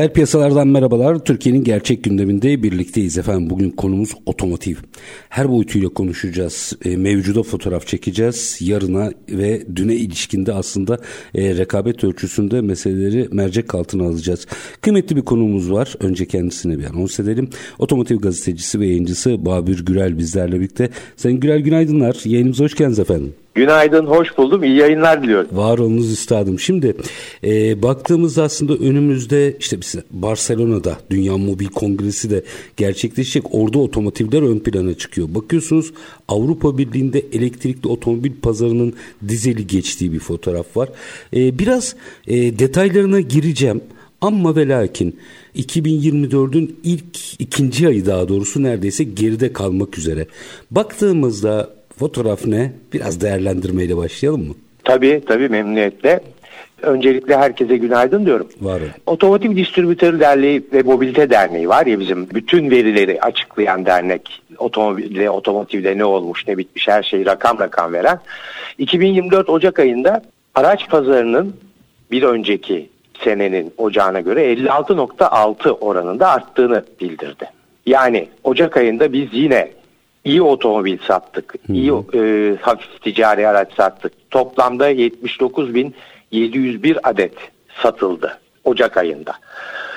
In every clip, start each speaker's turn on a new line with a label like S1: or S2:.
S1: Reel piyasalardan merhabalar. Türkiye'nin gerçek gündeminde birlikteyiz efendim. Bugün konumuz otomotiv. Her boyutuyla konuşacağız. E, mevcuda fotoğraf çekeceğiz. Yarına ve düne ilişkinde aslında e, rekabet ölçüsünde meseleleri mercek altına alacağız. Kıymetli bir konumuz var. Önce kendisine bir anons edelim. Otomotiv gazetecisi ve yayıncısı Babür Gürel bizlerle birlikte. Sayın Gürel günaydınlar. Yayınımıza hoş geldiniz efendim.
S2: Günaydın, hoş buldum. İyi yayınlar diliyorum.
S1: Var olunuz üstadım. Şimdi e, baktığımızda aslında önümüzde işte Barcelona'da Dünya Mobil Kongresi de gerçekleşecek. Orada otomotivler ön plana çıkıyor. Bakıyorsunuz Avrupa Birliği'nde elektrikli otomobil pazarının dizeli geçtiği bir fotoğraf var. E, biraz e, detaylarına gireceğim. Ama ve lakin 2024'ün ilk ikinci ayı daha doğrusu neredeyse geride kalmak üzere. Baktığımızda Fotoğraf ne? Biraz değerlendirmeyle başlayalım mı?
S2: Tabii tabii memnuniyetle. Öncelikle herkese günaydın diyorum.
S1: Var.
S2: Otomotiv Distribütörü Derneği ve Mobilite Derneği var ya bizim bütün verileri açıklayan dernek. Otomobilde, otomotivde ne olmuş ne bitmiş her şeyi rakam rakam veren. 2024 Ocak ayında araç pazarının bir önceki senenin ocağına göre 56.6 oranında arttığını bildirdi. Yani Ocak ayında biz yine iyi otomobil sattık. Hı. iyi e, hafif ticari araç sattık. Toplamda 79.701 adet satıldı Ocak ayında.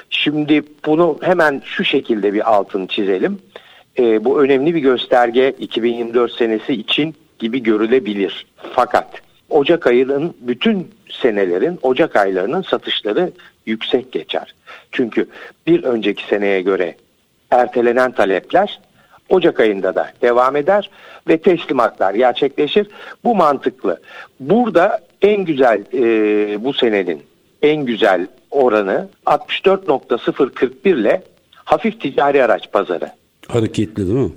S2: Şimdi bunu hemen şu şekilde bir altını çizelim. E, bu önemli bir gösterge 2024 senesi için gibi görülebilir. Fakat Ocak ayının bütün senelerin Ocak aylarının satışları yüksek geçer. Çünkü bir önceki seneye göre ertelenen talepler Ocak ayında da devam eder ve teslimatlar gerçekleşir. Bu mantıklı. Burada en güzel e, bu senenin en güzel oranı 64.041 ile hafif ticari araç pazarı.
S1: Hareketli değil mi?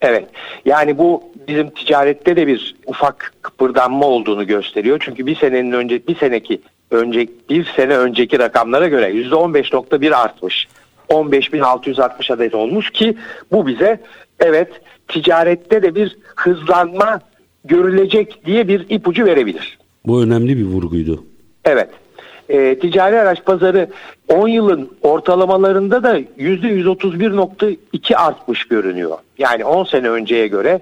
S2: Evet. Yani bu bizim ticarette de bir ufak kıpırdanma olduğunu gösteriyor. Çünkü bir senenin önce bir seneki önce bir sene önceki rakamlara göre %15.1 artmış. 15.660 adet olmuş ki bu bize evet ticarette de bir hızlanma görülecek diye bir ipucu verebilir.
S1: Bu önemli bir vurguydu.
S2: Evet. E, ticari araç pazarı 10 yılın ortalamalarında da %131.2 artmış görünüyor. Yani 10 sene önceye göre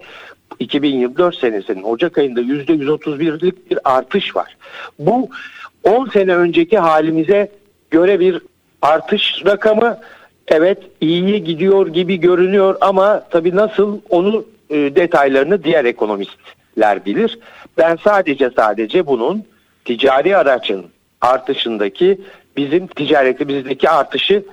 S2: 2024 senesinin Ocak ayında %131'lik bir artış var. Bu 10 sene önceki halimize göre bir artış rakamı evet iyiye gidiyor gibi görünüyor ama tabii nasıl onu e, detaylarını diğer ekonomistler bilir. Ben sadece sadece bunun ticari araçın artışındaki bizim ticaretimizdeki artışı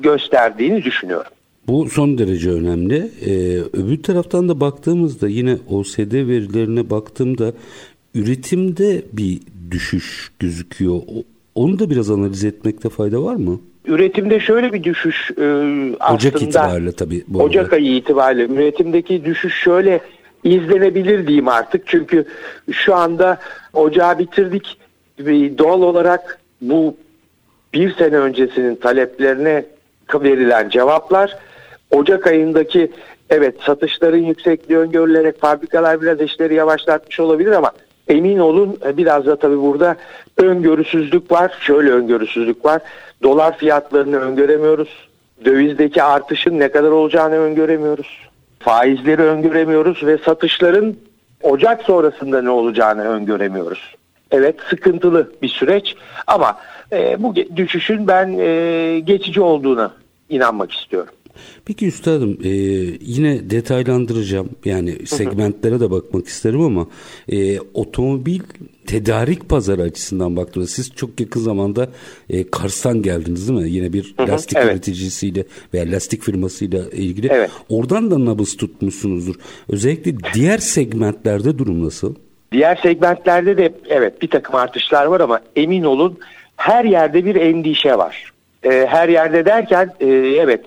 S2: gösterdiğini düşünüyorum.
S1: Bu son derece önemli. Ee, öbür taraftan da baktığımızda yine OSD verilerine baktığımda üretimde bir düşüş gözüküyor. Onu da biraz analiz etmekte fayda var mı?
S2: Üretimde şöyle bir düşüş e, aslında.
S1: Ocak itibariyle tabii.
S2: Bu Ocak ayı itibariyle üretimdeki düşüş şöyle izlenebilir diyeyim artık. Çünkü şu anda ocağı bitirdik. Doğal olarak bu bir sene öncesinin taleplerine verilen cevaplar Ocak ayındaki evet satışların yüksekliği öngörülerek fabrikalar biraz işleri yavaşlatmış olabilir ama emin olun biraz da tabii burada öngörüsüzlük var. Şöyle öngörüsüzlük var. Dolar fiyatlarını öngöremiyoruz. Dövizdeki artışın ne kadar olacağını öngöremiyoruz. Faizleri öngöremiyoruz ve satışların Ocak sonrasında ne olacağını öngöremiyoruz. Evet sıkıntılı bir süreç ama e, bu düşüşün ben e, geçici olduğuna inanmak istiyorum.
S1: Peki üstadım e, yine detaylandıracağım yani segmentlere de bakmak isterim ama e, otomobil tedarik pazarı açısından baktığınızda siz çok yakın zamanda e, Kars'tan geldiniz değil mi? Yine bir
S2: Hı hı,
S1: lastik
S2: evet.
S1: üreticisiyle veya lastik firmasıyla ilgili.
S2: Evet.
S1: Oradan da nabız tutmuşsunuzdur. Özellikle diğer segmentlerde durum nasıl?
S2: Diğer segmentlerde de evet bir takım artışlar var ama emin olun her yerde bir endişe var. Ee, her yerde derken e, evet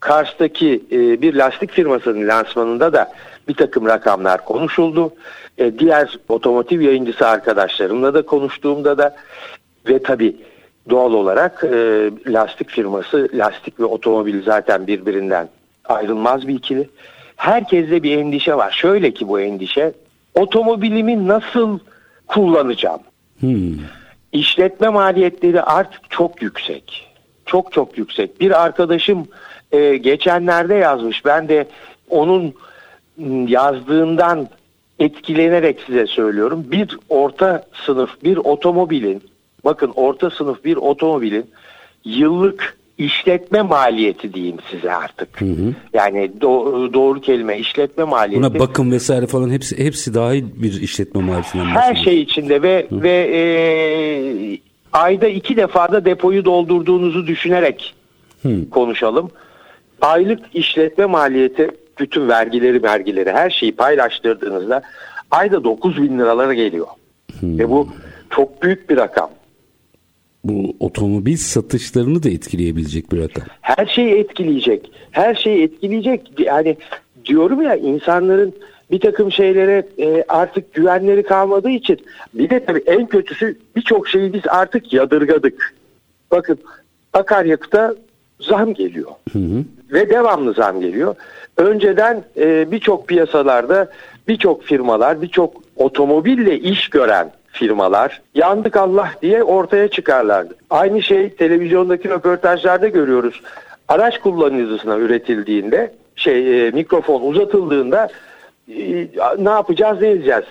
S2: Kars'taki e, bir lastik firmasının lansmanında da bir takım rakamlar konuşuldu. E, diğer otomotiv yayıncısı arkadaşlarımla da konuştuğumda da ve tabii doğal olarak e, lastik firması lastik ve otomobil zaten birbirinden ayrılmaz bir ikili. Herkeste bir endişe var. Şöyle ki bu endişe otomobilimi nasıl kullanacağım?
S1: Hmm.
S2: İşletme maliyetleri artık çok yüksek. Çok çok yüksek. Bir arkadaşım e, geçenlerde yazmış. Ben de onun yazdığından etkilenerek size söylüyorum. Bir orta sınıf bir otomobilin bakın orta sınıf bir otomobilin yıllık işletme maliyeti diyeyim size artık. Yani do- doğru kelime işletme maliyeti.
S1: Buna bakım vesaire falan hepsi hepsi dahil bir işletme maliyetinden
S2: Her şey içinde ve ve e, ayda iki defada depoyu doldurduğunuzu düşünerek konuşalım. Aylık işletme maliyeti bütün vergileri vergileri her şeyi paylaştırdığınızda ayda 9 bin liralara geliyor. Ve bu çok büyük bir rakam.
S1: Bu otomobil satışlarını da etkileyebilecek bir rakam.
S2: Her şeyi etkileyecek. Her şeyi etkileyecek. Yani diyorum ya insanların bir takım şeylere e, artık güvenleri kalmadığı için bir de tabii en kötüsü birçok şeyi biz artık yadırgadık. Bakın akaryakıta zam geliyor. Ve devamlı zam geliyor. Önceden e, birçok piyasalarda birçok firmalar, birçok otomobille iş gören firmalar yandık Allah diye ortaya çıkarlardı. Aynı şey televizyondaki röportajlarda görüyoruz. Araç kullanıcısına üretildiğinde şey e, mikrofon uzatıldığında e, ne yapacağız ne edeceğiz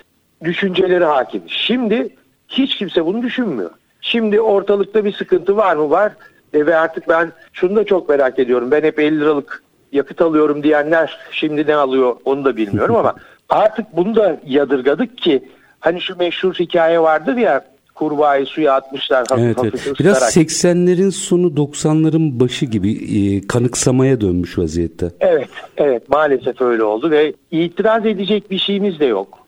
S2: düşünceleri hakim. Şimdi hiç kimse bunu düşünmüyor. Şimdi ortalıkta bir sıkıntı var mı? Var. E, ve artık ben şunu da çok merak ediyorum. Ben hep 50 liralık yakıt alıyorum diyenler şimdi ne alıyor onu da bilmiyorum ama artık bunu da yadırgadık ki hani şu meşhur hikaye vardır ya kurbağayı suya atmışlar hafif
S1: Evet,
S2: hafif
S1: evet. Biraz
S2: ısıtarak.
S1: 80'lerin sonu 90'ların başı gibi e, kanıksamaya dönmüş vaziyette.
S2: Evet, evet maalesef öyle oldu ve itiraz edecek bir şeyimiz de yok.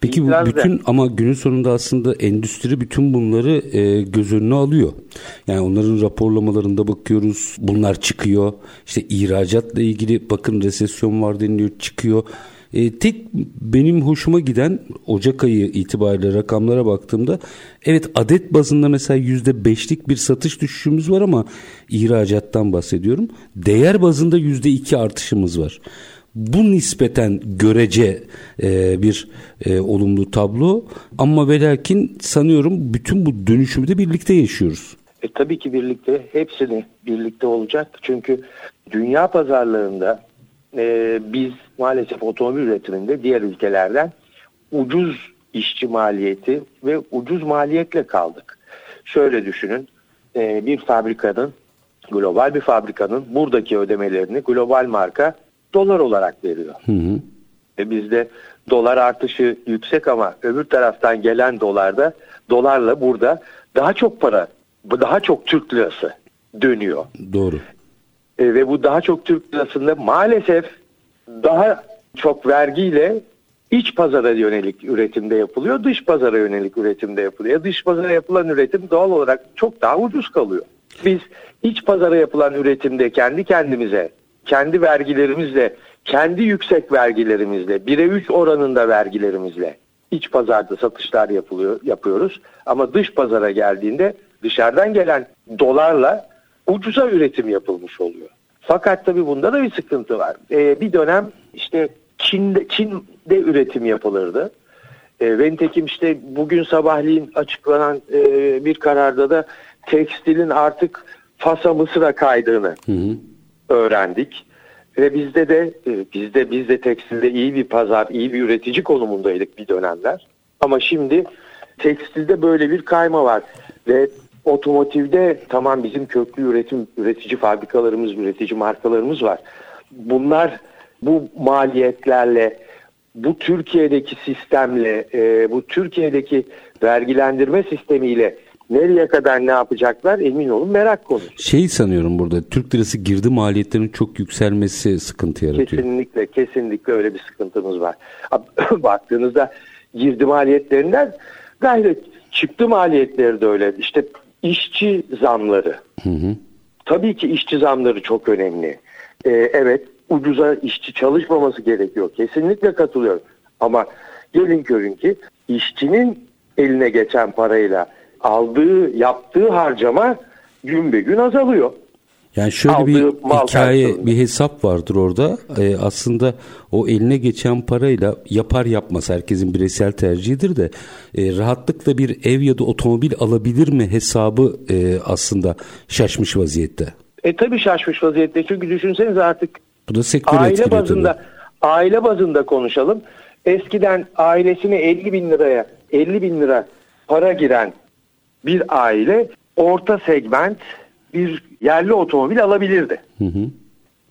S1: Peki bu bütün ama günün sonunda aslında endüstri bütün bunları e, göz önüne alıyor. Yani onların raporlamalarında bakıyoruz. Bunlar çıkıyor. İşte ihracatla ilgili bakın resesyon var deniliyor çıkıyor. E, tek benim hoşuma giden Ocak ayı itibariyle rakamlara baktığımda evet adet bazında mesela yüzde beşlik bir satış düşüşümüz var ama ihracattan bahsediyorum. Değer bazında yüzde iki artışımız var. Bu nispeten görece e, bir e, olumlu tablo ama ve lakin sanıyorum bütün bu dönüşümü de birlikte yaşıyoruz.
S2: E, tabii ki birlikte hepsini birlikte olacak. Çünkü dünya pazarlarında e, biz maalesef otomobil üretiminde diğer ülkelerden ucuz işçi maliyeti ve ucuz maliyetle kaldık. Şöyle düşünün e, bir fabrikanın global bir fabrikanın buradaki ödemelerini global marka dolar olarak veriyor. Ve bizde dolar artışı yüksek ama öbür taraftan gelen dolarda dolarla burada daha çok para, daha çok Türk lirası dönüyor.
S1: Doğru.
S2: E, ve bu daha çok Türk lirasında maalesef daha çok vergiyle iç pazara yönelik üretimde yapılıyor, dış pazara yönelik üretimde yapılıyor. Dış pazara yapılan üretim doğal olarak çok daha ucuz kalıyor. Biz iç pazara yapılan üretimde kendi kendimize, kendi vergilerimizle, kendi yüksek vergilerimizle, 1'e 3 oranında vergilerimizle iç pazarda satışlar yapılıyor, yapıyoruz. Ama dış pazara geldiğinde dışarıdan gelen dolarla ucuza üretim yapılmış oluyor. Fakat tabii bunda da bir sıkıntı var. Ee, bir dönem işte Çin'de, Çin'de üretim yapılırdı. E, ve nitekim işte bugün sabahleyin açıklanan e, bir kararda da tekstilin artık Fas'a Mısır'a kaydığını öğrendik. Ve bizde de e, bizde bizde tekstilde iyi bir pazar, iyi bir üretici konumundaydık bir dönemler. Ama şimdi tekstilde böyle bir kayma var ve otomotivde tamam bizim köklü üretim üretici fabrikalarımız, üretici markalarımız var. Bunlar bu maliyetlerle bu Türkiye'deki sistemle, e, bu Türkiye'deki vergilendirme sistemiyle nereye kadar ne yapacaklar emin olun merak konusu.
S1: Şey sanıyorum burada Türk lirası girdi maliyetlerinin çok yükselmesi sıkıntı yaratıyor.
S2: Kesinlikle kesinlikle öyle bir sıkıntımız var. Baktığınızda girdi maliyetlerinden gayret çıktı maliyetleri de öyle. İşte işçi zamları. Hı hı. Tabii ki işçi zamları çok önemli. Ee, evet ucuza işçi çalışmaması gerekiyor. Kesinlikle katılıyorum. Ama gelin görün ki işçinin eline geçen parayla aldığı, yaptığı harcama gün be gün azalıyor.
S1: Yani şöyle Aldığı bir hikaye, karşılığında. bir hesap vardır orada. Ee, aslında o eline geçen parayla yapar yapmaz herkesin bireysel tercihidir de e, rahatlıkla bir ev ya da otomobil alabilir mi hesabı e, aslında şaşmış vaziyette.
S2: E tabi şaşmış vaziyette çünkü düşünseniz artık
S1: Bu da aile
S2: bazında tabii. aile bazında konuşalım. Eskiden ailesine 50 bin liraya 50 bin lira para giren bir aile orta segment bir yerli otomobil alabilirdi. Hı hı.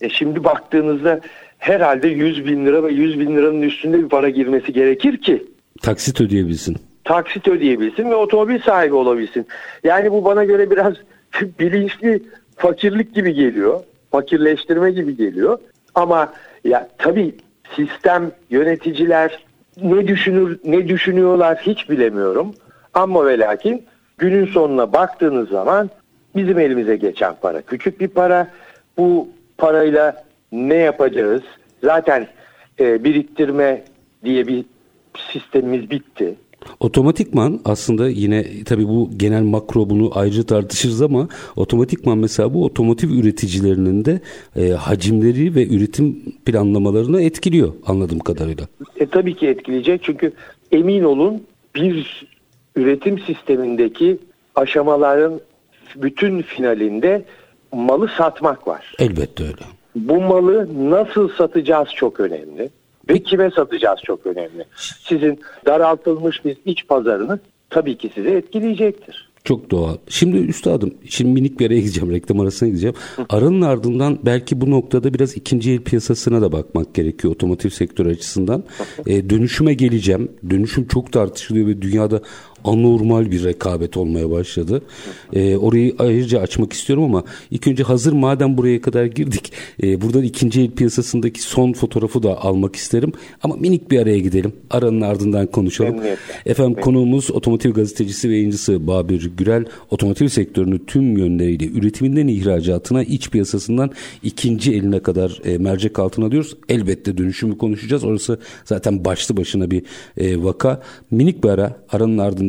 S2: E şimdi baktığınızda herhalde 100 bin lira ve 100 bin liranın üstünde bir para girmesi gerekir ki
S1: taksit ödeyebilsin.
S2: Taksit ödeyebilsin ve otomobil sahibi olabilsin. Yani bu bana göre biraz bilinçli fakirlik gibi geliyor. Fakirleştirme gibi geliyor. Ama ya tabii sistem, yöneticiler ne düşünür, ne düşünüyorlar hiç bilemiyorum. Ama ve lakin günün sonuna baktığınız zaman bizim elimize geçen para küçük bir para. Bu parayla ne yapacağız? Zaten e, biriktirme diye bir sistemimiz bitti.
S1: Otomatikman aslında yine tabi bu genel makro bunu ayrıca tartışırız ama otomatikman mesela bu otomotiv üreticilerinin de e, hacimleri ve üretim planlamalarını etkiliyor anladığım kadarıyla.
S2: E, tabii ki etkileyecek çünkü emin olun bir üretim sistemindeki aşamaların bütün finalinde malı satmak var.
S1: Elbette öyle.
S2: Bu malı nasıl satacağız çok önemli. Ve kime satacağız çok önemli. Sizin daraltılmış bir iç pazarınız tabii ki sizi etkileyecektir.
S1: Çok doğal. Şimdi üstadım, şimdi minik bir araya gideceğim, reklam arasına gideceğim. Aranın ardından belki bu noktada biraz ikinci el piyasasına da bakmak gerekiyor otomotiv sektörü açısından. E, dönüşüme geleceğim. Dönüşüm çok tartışılıyor ve dünyada anormal bir rekabet olmaya başladı. E, orayı ayrıca açmak istiyorum ama ilk önce hazır madem buraya kadar girdik e, buradan ikinci el piyasasındaki son fotoğrafı da almak isterim. Ama minik bir araya gidelim. Aranın ardından konuşalım. Memnuniyetle. Efendim Memnuniyetle. konuğumuz otomotiv gazetecisi ve yayıncısı Babir Gürel. Otomotiv sektörünü tüm yönleriyle üretiminden ihracatına iç piyasasından ikinci eline kadar e, mercek altına alıyoruz. Elbette dönüşümü konuşacağız. Orası zaten başlı başına bir e, vaka. Minik bir ara aranın ardından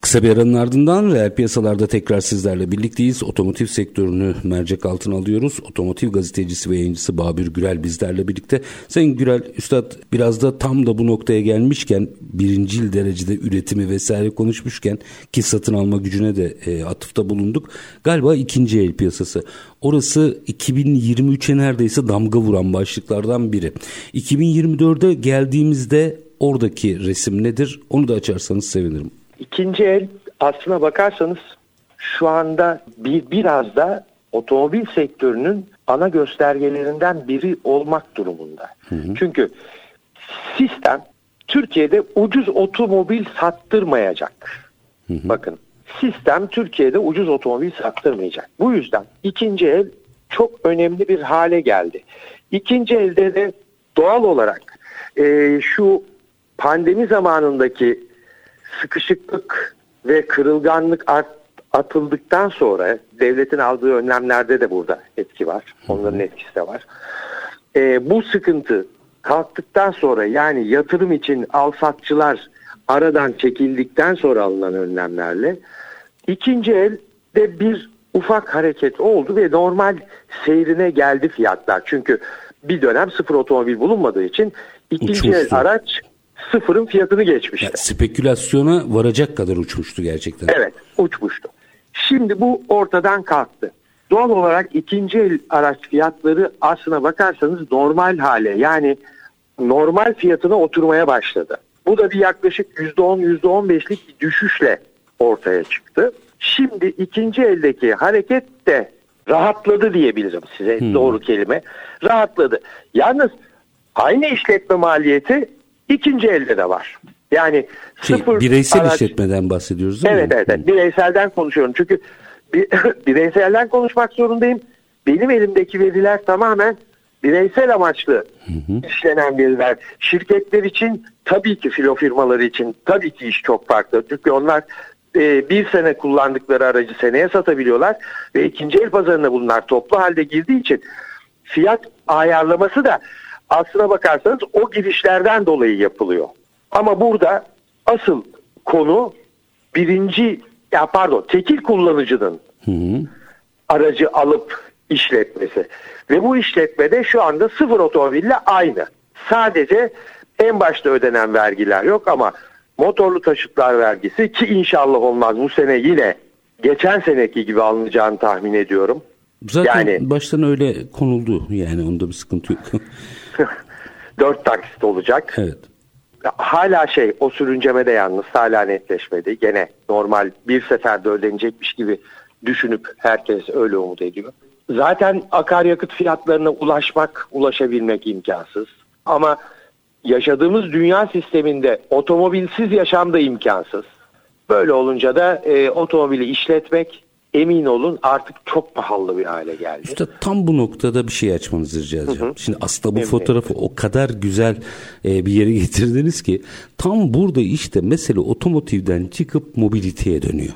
S1: Kısa bir aranın ardından reel piyasalarda tekrar sizlerle birlikteyiz. Otomotiv sektörünü mercek altına alıyoruz. Otomotiv gazetecisi ve yayıncısı Babür Gürel bizlerle birlikte. Sayın Gürel, Üstad biraz da tam da bu noktaya gelmişken birincil derecede üretimi vesaire konuşmuşken ki satın alma gücüne de e, atıfta bulunduk. Galiba ikinci el piyasası. Orası 2023'e neredeyse damga vuran başlıklardan biri. 2024'e geldiğimizde oradaki resim nedir? Onu da açarsanız sevinirim.
S2: İkinci el aslına bakarsanız şu anda bir, biraz da otomobil sektörünün ana göstergelerinden biri olmak durumunda. Hı hı. Çünkü sistem Türkiye'de ucuz otomobil sattırmayacak. Hı hı. Bakın sistem Türkiye'de ucuz otomobil sattırmayacak. Bu yüzden ikinci el çok önemli bir hale geldi. İkinci elde de doğal olarak e, şu pandemi zamanındaki sıkışıklık ve kırılganlık art, atıldıktan sonra devletin aldığı önlemlerde de burada etki var. Onların etkisi de var. E, bu sıkıntı kalktıktan sonra yani yatırım için alsatçılar aradan çekildikten sonra alınan önlemlerle ikinci elde bir ufak hareket oldu ve normal seyrine geldi fiyatlar. Çünkü bir dönem sıfır otomobil bulunmadığı için ikinci
S1: Uçmuştu.
S2: el araç sıfırın fiyatını geçmişti.
S1: Yani spekülasyona varacak kadar uçmuştu gerçekten.
S2: Evet uçmuştu. Şimdi bu ortadan kalktı. Doğal olarak ikinci el araç fiyatları aslına bakarsanız normal hale yani normal fiyatına oturmaya başladı. Bu da bir yaklaşık %10 %15'lik bir düşüşle ortaya çıktı. Şimdi ikinci eldeki hareket de rahatladı diyebilirim size doğru kelime. Rahatladı. Yalnız aynı işletme maliyeti ikinci elde de var. Yani
S1: Şey,
S2: sıfır
S1: bireysel
S2: araç-
S1: işletmeden bahsediyoruz değil
S2: Evet
S1: mi?
S2: evet, evet. bireyselden konuşuyorum. Çünkü bir, bireyselden konuşmak zorundayım. Benim elimdeki veriler tamamen bireysel amaçlı işlenen veriler. Şirketler için tabii ki filo firmaları için tabii ki iş çok farklı. Çünkü onlar e, bir sene kullandıkları aracı seneye satabiliyorlar ve ikinci el pazarına bunlar toplu halde girdiği için fiyat ayarlaması da aslına bakarsanız o girişlerden dolayı yapılıyor. Ama burada asıl konu birinci ya pardon tekil kullanıcının
S1: Hı hı.
S2: aracı alıp işletmesi. Ve bu işletmede şu anda sıfır otomobille aynı. Sadece en başta ödenen vergiler yok ama motorlu taşıtlar vergisi ki inşallah olmaz bu sene yine geçen seneki gibi alınacağını tahmin ediyorum.
S1: Zaten
S2: Yani-
S1: baştan öyle konuldu yani onda bir sıkıntı yok.
S2: Dört taksit olacak.
S1: evet.
S2: Hala şey o sürünceme de yalnız hala netleşmedi. Gene normal bir seferde ödenecekmiş gibi düşünüp herkes öyle umut ediyor. Zaten akaryakıt fiyatlarına ulaşmak, ulaşabilmek imkansız. Ama yaşadığımız dünya sisteminde otomobilsiz yaşam da imkansız. Böyle olunca da e, otomobili işletmek emin olun artık çok pahalı bir hale geldi.
S1: İşte tam bu noktada bir şey açmanızı rica edeceğim. Şimdi aslında bu
S2: Evet.
S1: fotoğrafı o kadar güzel e, bir yere getirdiniz ki tam burada işte mesele otomotivden çıkıp mobiliteye dönüyor.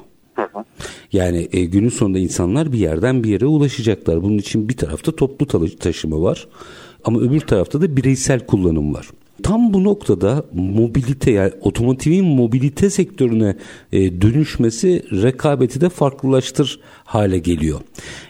S1: Yani e, günün sonunda insanlar bir yerden bir yere ulaşacaklar. Bunun için bir tarafta toplu taşıma var ama öbür tarafta da bireysel kullanım var. Tam bu noktada mobilite yani otomotivin mobilite sektörüne e, dönüşmesi rekabeti de farklılaştır hale geliyor.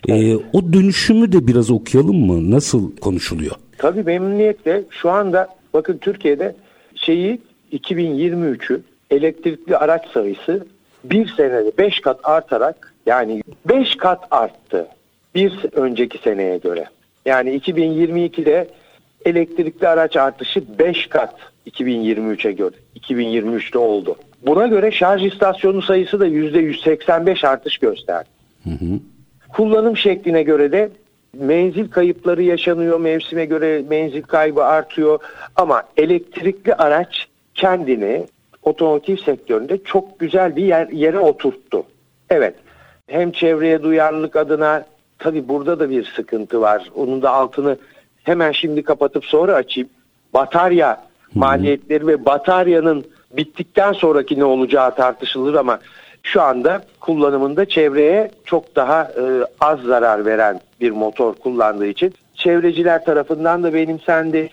S1: E, o dönüşümü de biraz okuyalım mı? Nasıl konuşuluyor?
S2: Tabii memnuniyetle şu anda bakın Türkiye'de şeyi 2023'ü elektrikli araç sayısı bir senede 5 kat artarak yani 5 kat arttı bir önceki seneye göre. Yani 2022'de elektrikli araç artışı 5 kat 2023'e göre 2023'te oldu. Buna göre şarj istasyonu sayısı da %185 artış gösterdi. Kullanım şekline göre de menzil kayıpları yaşanıyor, mevsime göre menzil kaybı artıyor ama elektrikli araç kendini otomotiv sektöründe çok güzel bir yer, yere oturttu. Evet, hem çevreye duyarlılık adına tabi burada da bir sıkıntı var. Onun da altını hemen şimdi kapatıp sonra açayım. Batarya maliyetleri ve bataryanın bittikten sonraki ne olacağı tartışılır ama şu anda kullanımında çevreye çok daha e, az zarar veren bir motor kullandığı için çevreciler tarafından da benimsendi.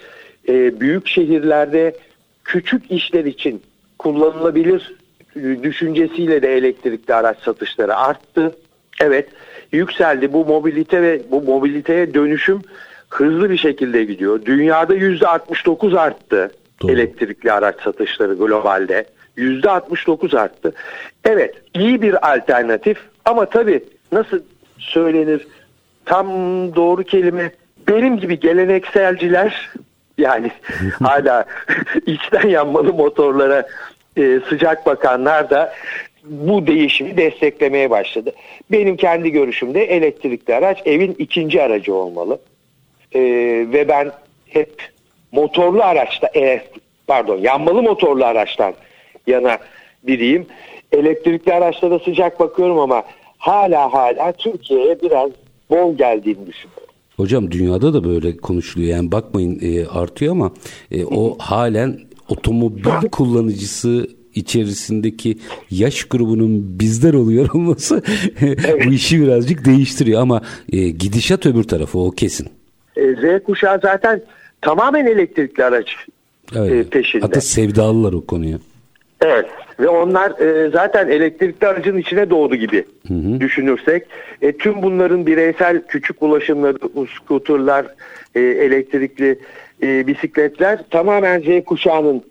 S2: E, büyük şehirlerde küçük işler için kullanılabilir e, düşüncesiyle de elektrikli araç satışları arttı. Evet yükseldi bu mobilite ve bu mobiliteye dönüşüm hızlı bir şekilde gidiyor. Dünyada %69 arttı
S1: Doğru.
S2: elektrikli araç satışları globalde. %69 arttı. Evet iyi bir alternatif ama tabii nasıl söylenir tam doğru kelime benim gibi gelenekselciler yani hala içten yanmalı motorlara e, sıcak bakanlar da bu değişimi desteklemeye başladı. Benim kendi görüşümde elektrikli araç evin ikinci aracı olmalı. E, ve ben hep motorlu araçta e, pardon yanmalı motorlu araçtan yana biriyim. Elektrikli araçlara sıcak bakıyorum ama hala hala Türkiye'ye biraz bol geldiğini düşünüyorum.
S1: Hocam dünyada da böyle konuşuluyor. Yani bakmayın e, artıyor ama e, o halen otomobil kullanıcısı içerisindeki yaş grubunun bizler oluyor olması bu işi birazcık değiştiriyor ama e, gidişat öbür tarafı o kesin.
S2: E, Z kuşağı zaten tamamen elektrikli araç
S1: Evet.
S2: e, peşinde.
S1: Hatta sevdalılar o konuya.
S2: Evet ve onlar e, zaten elektrikli aracın içine doğdu gibi hı hı. düşünürsek. E, tüm bunların bireysel küçük ulaşımları, skuterlar, e, elektrikli e, bisikletler tamamen Z kuşağının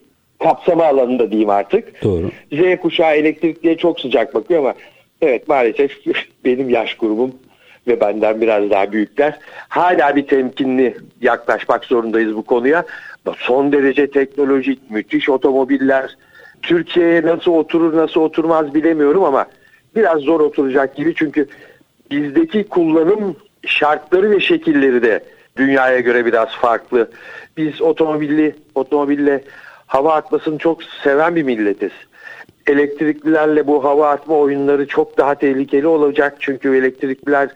S2: kapsama alanında diyeyim artık.
S1: Doğru.
S2: Z kuşağı elektrikliye çok sıcak bakıyor ama evet maalesef benim yaş grubum ve benden biraz daha büyükler hala bir temkinli yaklaşmak zorundayız bu konuya. Son derece teknolojik, müthiş otomobiller. Türkiye'ye nasıl oturur nasıl oturmaz bilemiyorum ama biraz zor oturacak gibi çünkü bizdeki kullanım şartları ve şekilleri de dünyaya göre biraz farklı. Biz otomobilli otomobille hava atmasını çok seven bir milletiz. Elektriklilerle bu hava atma oyunları çok daha tehlikeli olacak çünkü elektrikliler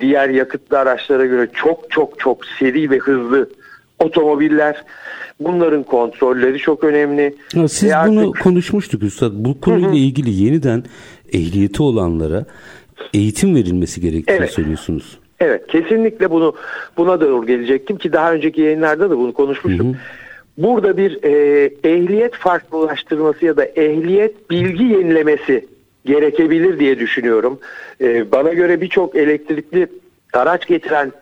S2: diğer yakıtlı araçlara göre çok çok çok seri ve hızlı otomobiller. Bunların kontrolleri çok önemli.
S1: Ya siz e bunu konuşmuştuk Üstad. Bu konuyla hı hı. ilgili yeniden ehliyeti olanlara eğitim verilmesi gerektiğini evet. söylüyorsunuz.
S2: Evet kesinlikle bunu buna doğru gelecektim ki daha önceki yayınlarda da bunu konuşmuştuk. Hı hı. Burada bir e, ehliyet farklılaştırması ya da ehliyet bilgi yenilemesi gerekebilir diye düşünüyorum. E, bana göre birçok elektrikli araç getiren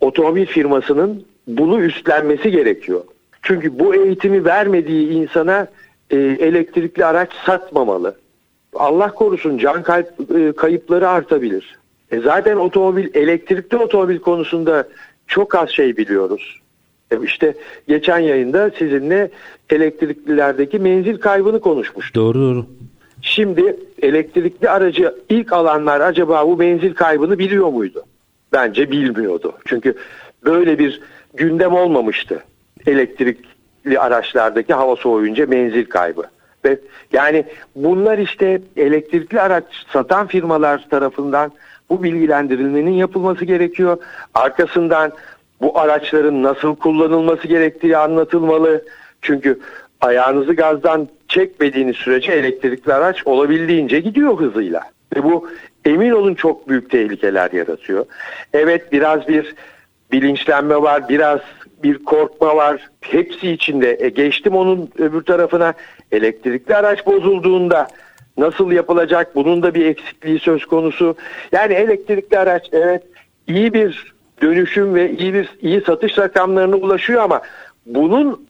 S2: otomobil firmasının bunu üstlenmesi gerekiyor. Çünkü bu eğitimi vermediği insana e, elektrikli araç satmamalı. Allah korusun can kayıp, e, kayıpları artabilir. E zaten otomobil, elektrikli otomobil konusunda çok az şey biliyoruz. E işte geçen yayında sizinle elektriklilerdeki menzil kaybını konuşmuştuk.
S1: Doğru doğru.
S2: Şimdi elektrikli aracı ilk alanlar acaba bu menzil kaybını biliyor muydu? Bence bilmiyordu. Çünkü böyle bir gündem olmamıştı. Elektrikli araçlardaki hava soğuyunca menzil kaybı. Ve yani bunlar işte elektrikli araç satan firmalar tarafından bu bilgilendirilmenin yapılması gerekiyor. Arkasından bu araçların nasıl kullanılması gerektiği anlatılmalı. Çünkü ayağınızı gazdan çekmediğiniz sürece elektrikli araç olabildiğince gidiyor hızıyla. Ve bu emin olun çok büyük tehlikeler yaratıyor. Evet biraz bir bilinçlenme var, biraz bir korkma var. Hepsi içinde. E geçtim onun öbür tarafına elektrikli araç bozulduğunda nasıl yapılacak? Bunun da bir eksikliği söz konusu. Yani elektrikli araç evet iyi bir dönüşüm ve iyi bir iyi satış rakamlarına ulaşıyor ama bunun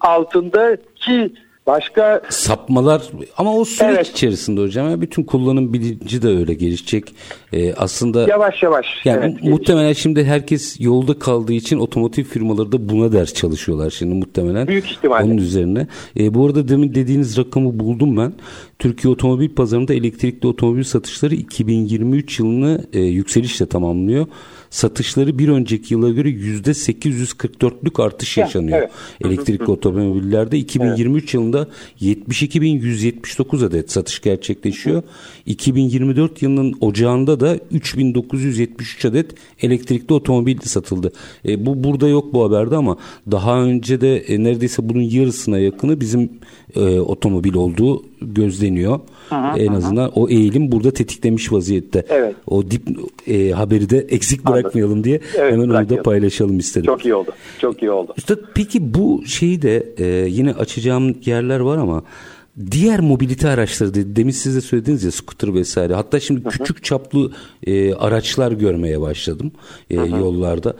S2: altındaki Başka
S1: sapmalar ama o süreç evet. içerisinde hocam ya bütün kullanım bilinci de öyle gelişecek. Ee, aslında
S2: yavaş yavaş.
S1: Yani evet, muhtemelen gelişecek. şimdi herkes yolda kaldığı için otomotiv firmaları da buna ders çalışıyorlar şimdi muhtemelen.
S2: Büyük ihtimalle.
S1: Onun üzerine. Ee, bu arada demin dediğiniz rakamı buldum ben. Türkiye otomobil pazarında elektrikli otomobil satışları 2023 yılını e, yükselişle tamamlıyor satışları bir önceki yıla göre yüzde 844'lük artış yaşanıyor. Evet. Elektrikli otomobillerde 2023 evet. yılında 72.179 adet satış gerçekleşiyor. 2024 yılının ocağında da 3973 adet elektrikli otomobil satıldı. E, bu burada yok bu haberde ama daha önce de e, neredeyse bunun yarısına yakını bizim e, otomobil olduğu gözleniyor. Aha, en azından aha. o eğilim burada tetiklemiş vaziyette.
S2: Evet.
S1: O dip e, haberi de eksik bırakmayalım diye evet, hemen onu da paylaşalım istedim.
S2: Çok iyi oldu. Çok iyi oldu.
S1: Üstad peki bu şeyi de e, yine açacağım yerler var ama diğer mobilite araçları dedi. Demin siz de söylediniz ya scooter vesaire. Hatta şimdi Hı-hı. küçük çaplı e, araçlar görmeye başladım e, yollarda.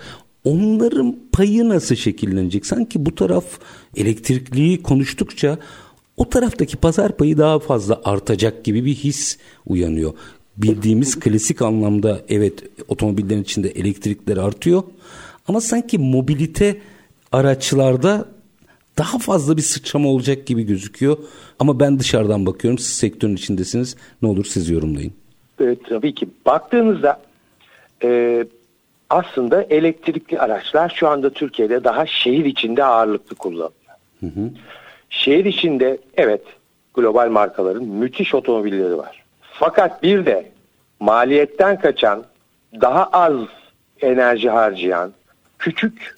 S1: Onların payı nasıl şekillenecek? Sanki bu taraf elektrikliği konuştukça o taraftaki pazar payı daha fazla artacak gibi bir his uyanıyor. Bildiğimiz klasik anlamda evet otomobillerin içinde elektrikler artıyor ama sanki mobilite araçlarda daha fazla bir sıçrama olacak gibi gözüküyor. Ama ben dışarıdan bakıyorum. Siz sektörün içindesiniz. Ne olur siz yorumlayın.
S2: Evet, tabii ki. Baktığınızda e, aslında elektrikli araçlar şu anda Türkiye'de daha şehir içinde ağırlıklı kullanılıyor. Hı hı. Şehir içinde evet global markaların müthiş otomobilleri var. Fakat bir de maliyetten kaçan, daha az enerji harcayan, küçük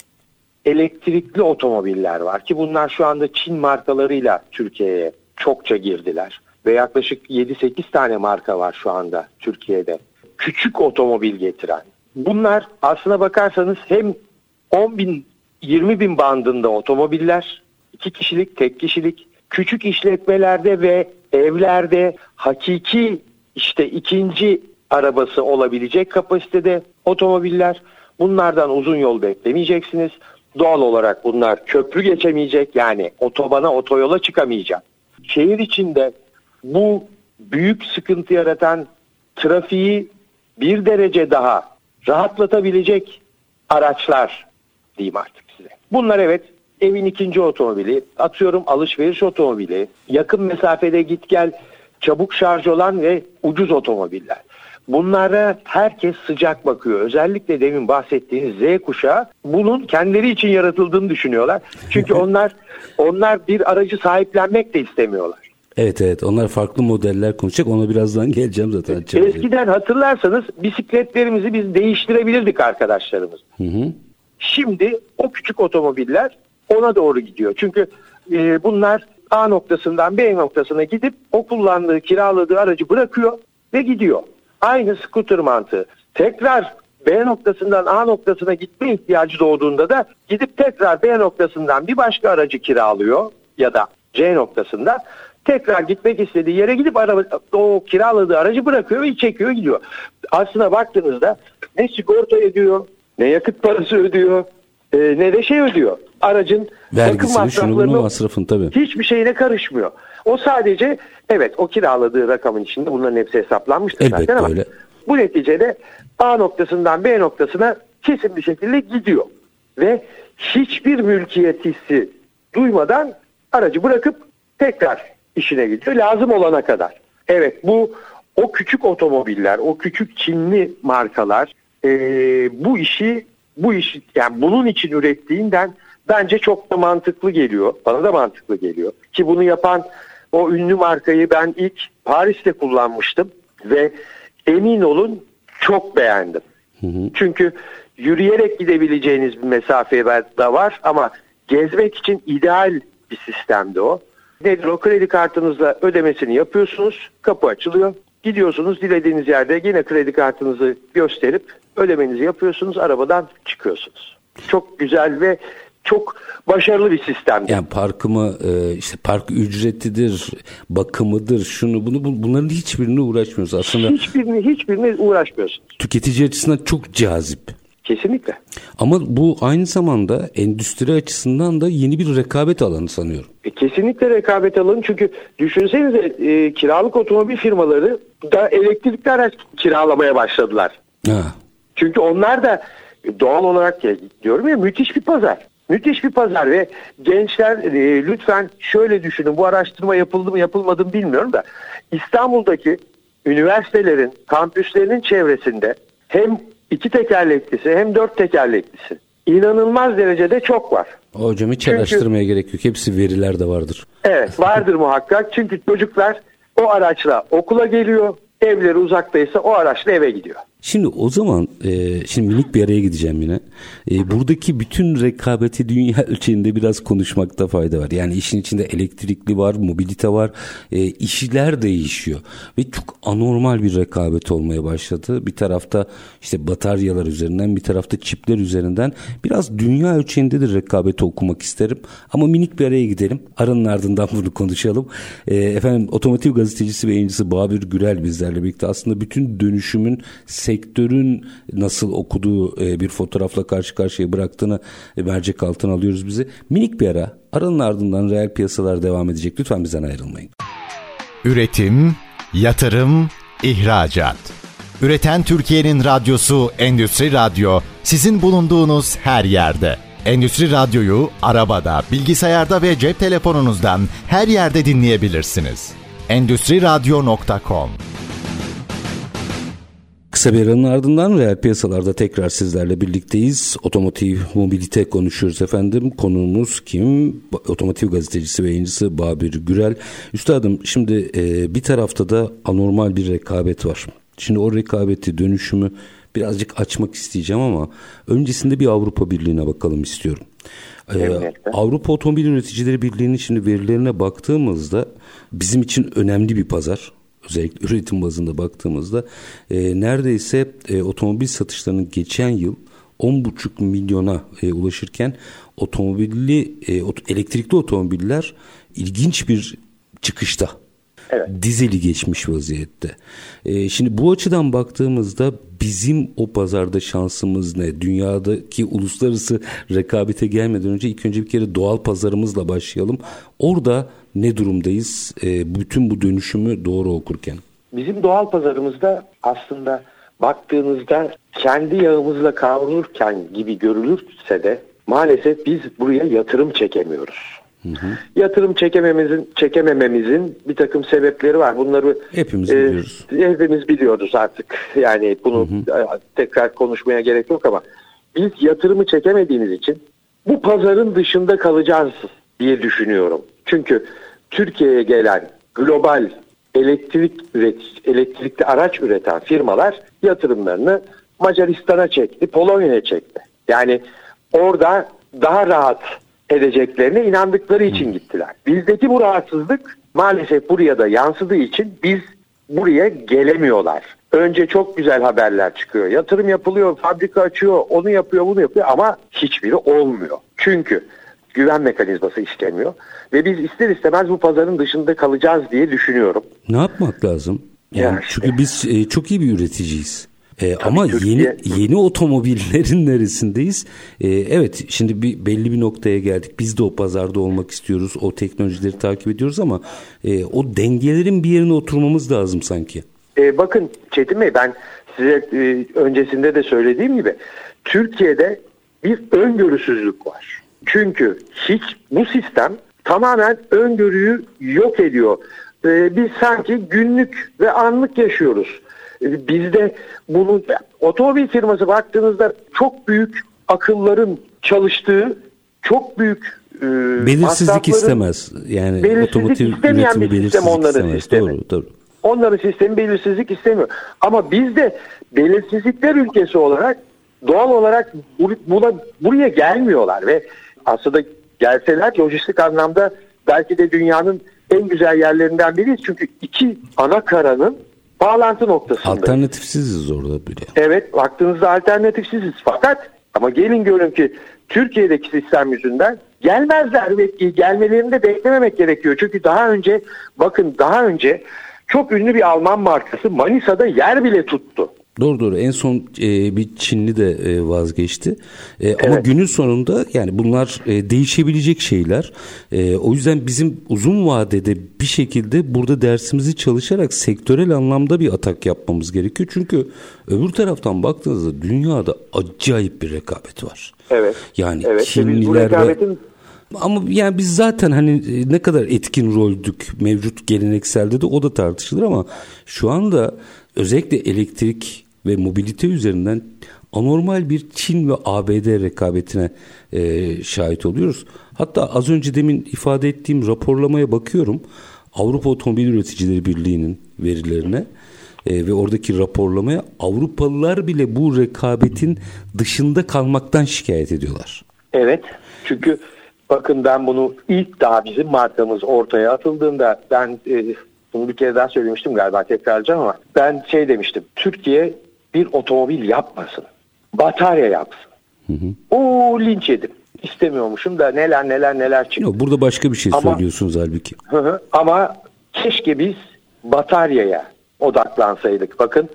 S2: elektrikli otomobiller var ki bunlar şu anda Çin markalarıyla Türkiye'ye çokça girdiler. Ve yaklaşık 7-8 tane marka var şu anda Türkiye'de. Küçük otomobil getiren. Bunlar aslına bakarsanız hem 10 bin 20 bin bandında otomobiller iki kişilik, tek kişilik, küçük işletmelerde ve evlerde hakiki işte ikinci arabası olabilecek kapasitede otomobiller. Bunlardan uzun yol beklemeyeceksiniz. Doğal olarak bunlar köprü geçemeyecek yani otobana otoyola çıkamayacak. Şehir içinde bu büyük sıkıntı yaratan trafiği bir derece daha rahatlatabilecek araçlar diyeyim artık size. Bunlar evet evin ikinci otomobili, atıyorum alışveriş otomobili, yakın mesafede git gel çabuk şarj olan ve ucuz otomobiller. Bunlara herkes sıcak bakıyor. Özellikle demin bahsettiğiniz Z kuşağı bunun kendileri için yaratıldığını düşünüyorlar. Çünkü onlar onlar bir aracı sahiplenmek de istemiyorlar.
S1: Evet evet onlar farklı modeller konuşacak ona birazdan geleceğim zaten.
S2: Eskiden hatırlarsanız bisikletlerimizi biz değiştirebilirdik arkadaşlarımız. Hı hı. Şimdi o küçük otomobiller ona doğru gidiyor. Çünkü e, bunlar A noktasından B noktasına gidip o kullandığı kiraladığı aracı bırakıyor ve gidiyor. Aynı scooter mantığı. Tekrar B noktasından A noktasına gitme ihtiyacı doğduğunda da gidip tekrar B noktasından bir başka aracı kiralıyor ya da C noktasında tekrar gitmek istediği yere gidip araba, o kiraladığı aracı bırakıyor ve çekiyor gidiyor. Aslına baktığınızda ne sigorta ödüyor, ne yakıt parası ödüyor, e, ne de şey ödüyor. Aracın bakım masraflarını masrafın tabii. hiçbir şeyine karışmıyor. O sadece evet o kiraladığı rakamın içinde bunların hepsi hesaplanmıştır
S1: Elbette
S2: zaten ama
S1: öyle.
S2: bu neticede A noktasından B noktasına kesin bir şekilde gidiyor. Ve hiçbir mülkiyet hissi duymadan aracı bırakıp tekrar işine gidiyor lazım olana kadar. Evet bu o küçük otomobiller, o küçük Çinli markalar e, bu işi bu işi yani bunun için ürettiğinden bence çok da mantıklı geliyor. Bana da mantıklı geliyor. Ki bunu yapan o ünlü markayı ben ilk Paris'te kullanmıştım ve emin olun çok beğendim. Hı hı. Çünkü yürüyerek gidebileceğiniz bir mesafe de var ama gezmek için ideal bir sistemdi o. Nedir o kredi kartınızla ödemesini yapıyorsunuz, kapı açılıyor. Gidiyorsunuz dilediğiniz yerde yine kredi kartınızı gösterip ödemenizi yapıyorsunuz, arabadan çıkıyorsunuz. Çok güzel ve çok başarılı bir sistem.
S1: Yani parkımı e, işte park ücretidir, bakımıdır, şunu bunu bunların hiçbirini uğraşmıyoruz aslında.
S2: Hiçbirini hiçbirini uğraşmıyorsunuz.
S1: Tüketici açısından çok cazip.
S2: Kesinlikle.
S1: Ama bu aynı zamanda endüstri açısından da yeni bir rekabet alanı sanıyorum.
S2: E, kesinlikle rekabet alanı çünkü düşünsenize e, kiralık otomobil firmaları da elektrikli araç kiralamaya başladılar. Ha. Çünkü onlar da doğal olarak diyorum ya müthiş bir pazar. Müthiş bir pazar ve gençler e, lütfen şöyle düşünün bu araştırma yapıldı mı yapılmadı mı bilmiyorum da İstanbul'daki üniversitelerin kampüslerinin çevresinde hem iki tekerleklisi hem dört tekerleklisi inanılmaz derecede çok var.
S1: Hocam hiç Çünkü, araştırmaya gerek yok. Hepsi verilerde vardır.
S2: Evet vardır muhakkak. Çünkü çocuklar o araçla okula geliyor. Evleri uzaktaysa o araçla eve gidiyor.
S1: Şimdi o zaman e, şimdi minik bir araya gideceğim yine. E, buradaki bütün rekabeti dünya ölçeğinde biraz konuşmakta fayda var. Yani işin içinde elektrikli var, mobilite var, e, işler değişiyor ve çok anormal bir rekabet olmaya başladı. Bir tarafta işte bataryalar üzerinden, bir tarafta çipler üzerinden biraz dünya ölçeğinde de rekabeti okumak isterim. Ama minik bir araya gidelim. Aranın ardından bunu konuşalım. E, efendim otomotiv gazetecisi ve yayıncısı Babür Gürel bizlerle birlikte aslında bütün dönüşümün sektörün nasıl okuduğu e, bir fotoğrafla karşı karşıya bıraktığını e, mercek altına alıyoruz bizi. Minik bir ara. Aranın ardından reel piyasalar devam edecek. Lütfen bizden ayrılmayın.
S3: Üretim, yatırım, ihracat. Üreten Türkiye'nin radyosu Endüstri Radyo sizin bulunduğunuz her yerde. Endüstri Radyo'yu arabada, bilgisayarda ve cep telefonunuzdan her yerde dinleyebilirsiniz. Endüstri Radyo.com
S1: Kısa bir aranın ardından reel piyasalarda tekrar sizlerle birlikteyiz. Otomotiv mobilite konuşuyoruz efendim. Konuğumuz kim? Otomotiv gazetecisi ve yayıncısı Babir Gürel. Üstadım şimdi e, bir tarafta da anormal bir rekabet var. Şimdi o rekabeti dönüşümü birazcık açmak isteyeceğim ama öncesinde bir Avrupa Birliği'ne bakalım istiyorum. Ee, Avrupa Otomobil Üreticileri Birliği'nin şimdi verilerine baktığımızda bizim için önemli bir pazar özellikle üretim bazında baktığımızda e, neredeyse e, otomobil satışlarının geçen yıl 10,5 milyona e, ulaşırken otomobilli e, elektrikli otomobiller ilginç bir çıkışta. Evet. dizeli geçmiş vaziyette. E, şimdi bu açıdan baktığımızda bizim o pazarda şansımız ne? Dünyadaki uluslararası rekabete gelmeden önce ilk önce bir kere doğal pazarımızla başlayalım. Orada ne durumdayız? E, bütün bu dönüşümü doğru okurken.
S2: Bizim doğal pazarımızda aslında baktığınızda kendi yağımızla kavrulurken gibi görülürse de maalesef biz buraya yatırım çekemiyoruz. Hı hı. Yatırım çekemememizin çekemememizin bir takım sebepleri var. Bunları
S1: hepimiz e, biliyoruz.
S2: Hepimiz biliyoruz artık. Yani bunu hı hı. tekrar konuşmaya gerek yok ama biz yatırımı çekemediğimiz için bu pazarın dışında kalacağız diye düşünüyorum. Çünkü Türkiye'ye gelen global elektrik üret, elektrikli araç üreten firmalar yatırımlarını Macaristan'a çekti, Polonya'ya çekti. Yani orada daha rahat edeceklerine inandıkları için gittiler. Bizdeki bu rahatsızlık maalesef buraya da yansıdığı için biz buraya gelemiyorlar. Önce çok güzel haberler çıkıyor. Yatırım yapılıyor, fabrika açıyor, onu yapıyor, bunu yapıyor ama hiçbiri olmuyor. Çünkü güven mekanizması istemiyor. Ve biz ister istemez bu pazarın dışında kalacağız diye düşünüyorum.
S1: Ne yapmak lazım? Yani ya işte. Çünkü biz e, çok iyi bir üreticiyiz. E, ama Türkiye... yeni yeni otomobillerin neresindeyiz? E, evet şimdi bir belli bir noktaya geldik. Biz de o pazarda olmak istiyoruz. O teknolojileri takip ediyoruz ama e, o dengelerin bir yerine oturmamız lazım sanki.
S2: E, bakın Çetin Bey ben size e, öncesinde de söylediğim gibi Türkiye'de bir öngörüsüzlük var. Çünkü hiç bu sistem tamamen öngörüyü yok ediyor. Ee, biz sanki günlük ve anlık yaşıyoruz. Bizde bunu otomobil firması baktığınızda çok büyük akılların çalıştığı çok büyük
S1: e, belirsizlik istemez. Yani belirsizlik otomotiv istemeyen bir sistem onların istemez. sistemi. Doğru, doğru.
S2: Onların sistemi belirsizlik istemiyor. Ama biz de belirsizlikler ülkesi olarak doğal olarak buna, buraya gelmiyorlar ve aslında gelseler lojistik anlamda belki de dünyanın en güzel yerlerinden biriyiz. Çünkü iki ana karanın bağlantı noktasında.
S1: Alternatifsiziz orada bile.
S2: Evet baktığınızda alternatifsiziz. Fakat ama gelin görün ki Türkiye'deki sistem yüzünden gelmezler ve gelmelerini de beklememek gerekiyor. Çünkü daha önce bakın daha önce çok ünlü bir Alman markası Manisa'da yer bile tuttu.
S1: Doğru doğru en son e, bir Çinli de e, vazgeçti e, evet. ama günün sonunda yani bunlar e, değişebilecek şeyler e, o yüzden bizim uzun vadede bir şekilde burada dersimizi çalışarak sektörel anlamda bir atak yapmamız gerekiyor çünkü öbür taraftan baktığınızda dünyada acayip bir rekabet var.
S2: Evet.
S1: Yani evet. Çinliler ve ama yani biz zaten hani e, ne kadar etkin roldük mevcut gelenekselde de o da tartışılır ama şu anda özellikle elektrik ve mobilite üzerinden anormal bir Çin ve ABD rekabetine e, şahit oluyoruz. Hatta az önce demin ifade ettiğim raporlamaya bakıyorum. Avrupa Otomobil Üreticileri Birliği'nin verilerine e, ve oradaki raporlamaya Avrupalılar bile bu rekabetin dışında kalmaktan şikayet ediyorlar.
S2: Evet çünkü bakın ben bunu ilk daha bizim markamız ortaya atıldığında ben e, bunu bir kere daha söylemiştim galiba tekrarlayacağım ama ben şey demiştim Türkiye bir otomobil yapmasın. Batarya yapsın. Hı hı. O linç yedim. İstemiyormuşum da neler neler neler çıktı. Yok,
S1: burada başka bir şey ama, söylüyorsunuz halbuki.
S2: Hı hı, ama keşke biz bataryaya odaklansaydık. Bakın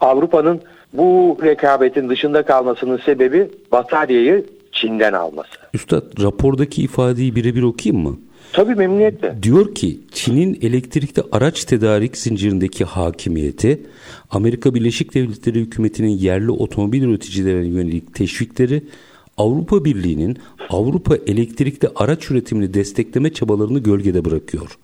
S2: Avrupa'nın bu rekabetin dışında kalmasının sebebi bataryayı Çin'den alması.
S1: Üstad rapordaki ifadeyi birebir okuyayım mı?
S2: Tabii memnuniyetle.
S1: Diyor ki Çin'in elektrikli araç tedarik zincirindeki hakimiyeti, Amerika Birleşik Devletleri hükümetinin yerli otomobil üreticilerine yönelik teşvikleri, Avrupa Birliği'nin Avrupa elektrikli araç üretimini destekleme çabalarını gölgede bırakıyor.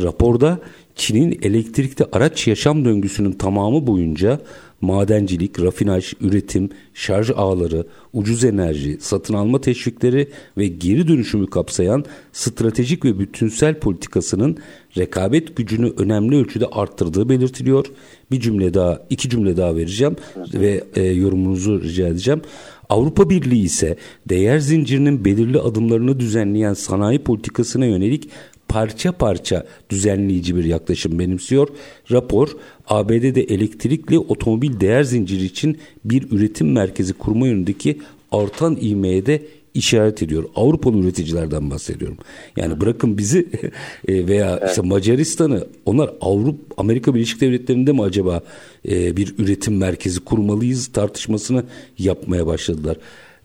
S1: Raporda Çin'in elektrikli araç yaşam döngüsünün tamamı boyunca madencilik, rafinaj, üretim, şarj ağları, ucuz enerji, satın alma teşvikleri ve geri dönüşümü kapsayan stratejik ve bütünsel politikasının rekabet gücünü önemli ölçüde arttırdığı belirtiliyor. Bir cümle daha, iki cümle daha vereceğim ve e, yorumunuzu rica edeceğim. Avrupa Birliği ise değer zincirinin belirli adımlarını düzenleyen sanayi politikasına yönelik parça parça düzenleyici bir yaklaşım benimsiyor. Rapor ABD'de elektrikli otomobil değer zinciri için bir üretim merkezi kurma yönündeki artan ivmeye de işaret ediyor. Avrupalı üreticilerden bahsediyorum. Yani bırakın bizi e, veya işte Macaristan'ı onlar Avrupa Amerika Birleşik Devletleri'nde mi acaba e, bir üretim merkezi kurmalıyız tartışmasını yapmaya başladılar.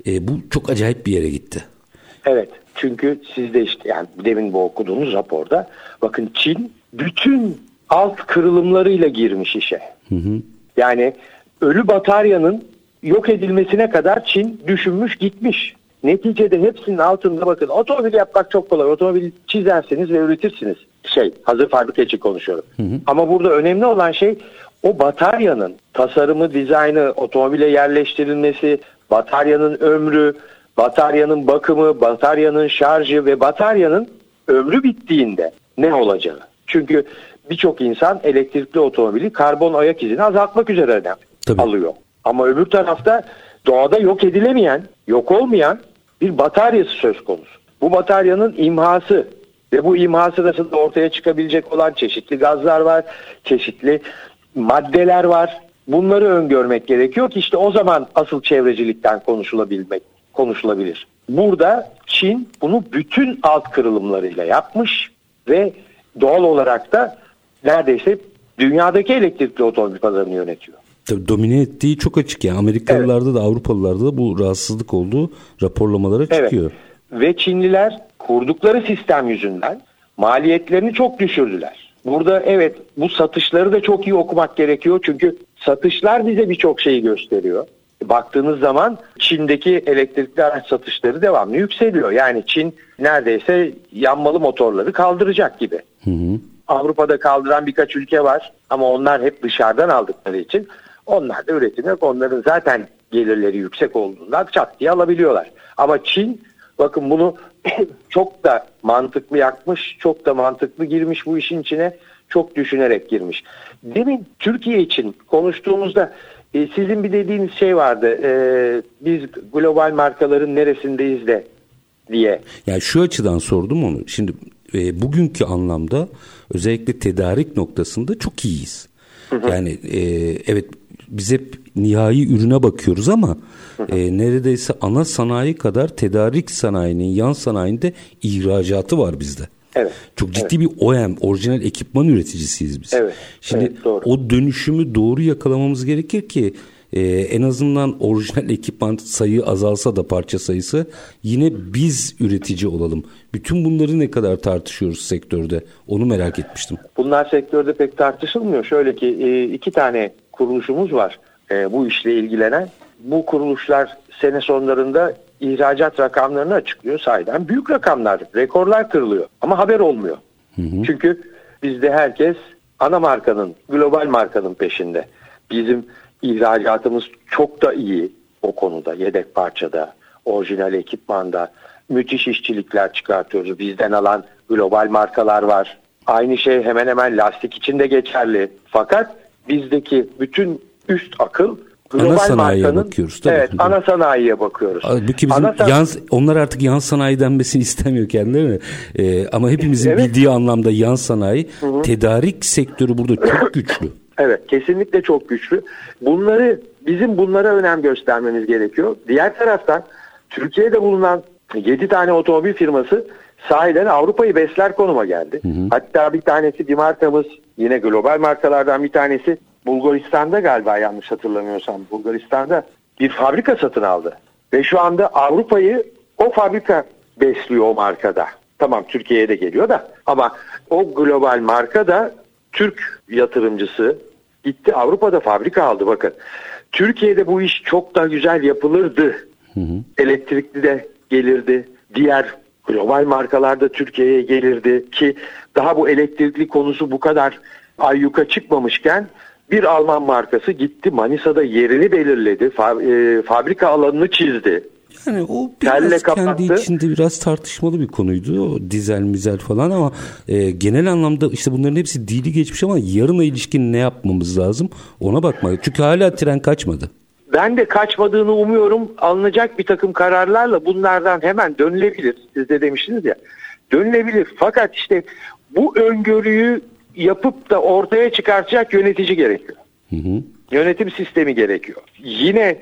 S1: E, bu çok acayip bir yere gitti.
S2: Evet. Çünkü siz de işte yani demin bu okuduğunuz raporda bakın Çin bütün alt kırılımlarıyla girmiş işe. Hı hı. Yani ölü bataryanın yok edilmesine kadar Çin düşünmüş gitmiş. Neticede hepsinin altında bakın otomobil yapmak çok kolay. Otomobil çizersiniz ve üretirsiniz. Şey hazır fabrika için konuşuyorum. Hı hı. Ama burada önemli olan şey o bataryanın tasarımı, dizaynı, otomobile yerleştirilmesi, bataryanın ömrü, bataryanın bakımı, bataryanın şarjı ve bataryanın ömrü bittiğinde ne olacağı. Çünkü birçok insan elektrikli otomobili karbon ayak izini azaltmak üzere Tabii. alıyor. Ama öbür tarafta doğada yok edilemeyen, yok olmayan bir bataryası söz konusu. Bu bataryanın imhası ve bu imha sırasında ortaya çıkabilecek olan çeşitli gazlar var, çeşitli maddeler var. Bunları öngörmek gerekiyor ki işte o zaman asıl çevrecilikten konuşulabilmek konuşulabilir. Burada Çin bunu bütün alt kırılımlarıyla yapmış ve doğal olarak da neredeyse dünyadaki elektrikli otomobil pazarını yönetiyor.
S1: Tabii domine ettiği çok açık yani Amerikalılarda evet. da Avrupalılarda da bu rahatsızlık olduğu raporlamalara çıkıyor.
S2: Evet. Ve Çinliler kurdukları sistem yüzünden maliyetlerini çok düşürdüler. Burada evet bu satışları da çok iyi okumak gerekiyor çünkü satışlar bize birçok şeyi gösteriyor baktığınız zaman Çin'deki elektrikli araç satışları devamlı yükseliyor. Yani Çin neredeyse yanmalı motorları kaldıracak gibi. Hı hı. Avrupa'da kaldıran birkaç ülke var ama onlar hep dışarıdan aldıkları için onlar da üretim yok. Onların zaten gelirleri yüksek olduğundan çat diye alabiliyorlar. Ama Çin bakın bunu çok da mantıklı yakmış, çok da mantıklı girmiş bu işin içine, çok düşünerek girmiş. Demin Türkiye için konuştuğumuzda e, sizin bir dediğiniz şey vardı. E, biz global markaların neresindeyiz de diye.
S1: Yani şu açıdan sordum onu. Şimdi e, bugünkü anlamda özellikle tedarik noktasında çok iyiyiz. Hı hı. Yani e, evet biz hep nihai ürüne bakıyoruz ama e, neredeyse ana sanayi kadar tedarik sanayinin yan sanayinde ihracatı var bizde. Evet. Çok ciddi evet. bir OEM, orijinal ekipman üreticisiyiz biz. Evet. Şimdi evet, doğru. o dönüşümü doğru yakalamamız gerekir ki e, en azından orijinal ekipman sayı azalsa da parça sayısı yine biz üretici olalım. Bütün bunları ne kadar tartışıyoruz sektörde onu merak etmiştim.
S2: Bunlar sektörde pek tartışılmıyor. Şöyle ki e, iki tane kuruluşumuz var e, bu işle ilgilenen. Bu kuruluşlar sene sonlarında ihracat rakamlarını açıklıyor. Sahiden büyük rakamlar, rekorlar kırılıyor ama haber olmuyor. Hı hı. Çünkü bizde herkes ana markanın, global markanın peşinde. Bizim ihracatımız çok da iyi o konuda, yedek parçada, orijinal ekipmanda. Müthiş işçilikler çıkartıyoruz. Bizden alan global markalar var. Aynı şey hemen hemen lastik için de geçerli. Fakat bizdeki bütün üst akıl
S1: Global ana sanayiye markanın, bakıyoruz tabii.
S2: Evet, ana sanayiye bakıyoruz.
S1: Halbuki bizim ana yan, onlar artık yan sanayi denmesini istemiyor kendileri. Ee, ama hepimizin evet. bildiği anlamda yan sanayi, hı hı. tedarik sektörü burada çok güçlü.
S2: Evet, kesinlikle çok güçlü. Bunları bizim bunlara önem göstermemiz gerekiyor. Diğer taraftan Türkiye'de bulunan 7 tane otomobil firması sahiden Avrupa'yı besler konuma geldi. Hı hı. Hatta bir tanesi bir markamız yine global markalardan bir tanesi Bulgaristan'da galiba yanlış hatırlamıyorsam Bulgaristan'da bir fabrika satın aldı. Ve şu anda Avrupa'yı o fabrika besliyor o markada. Tamam Türkiye'ye de geliyor da ama o global marka da Türk yatırımcısı gitti Avrupa'da fabrika aldı bakın. Türkiye'de bu iş çok da güzel yapılırdı. Hı hı. Elektrikli de gelirdi. Diğer global markalarda Türkiye'ye gelirdi ki daha bu elektrikli konusu bu kadar ayyuka çıkmamışken bir Alman markası gitti Manisa'da yerini belirledi. E, fabrika alanını çizdi.
S1: Yani o biraz kendi içinde biraz tartışmalı bir konuydu. O dizel mizel falan ama e, genel anlamda işte bunların hepsi dili geçmiş ama yarına ilişkin ne yapmamız lazım ona bakmak. Çünkü hala tren kaçmadı.
S2: Ben de kaçmadığını umuyorum. Alınacak bir takım kararlarla bunlardan hemen dönülebilir. Siz de demiştiniz ya. Dönülebilir. Fakat işte bu öngörüyü yapıp da ortaya çıkartacak yönetici gerekiyor. Hı hı. Yönetim sistemi gerekiyor. Yine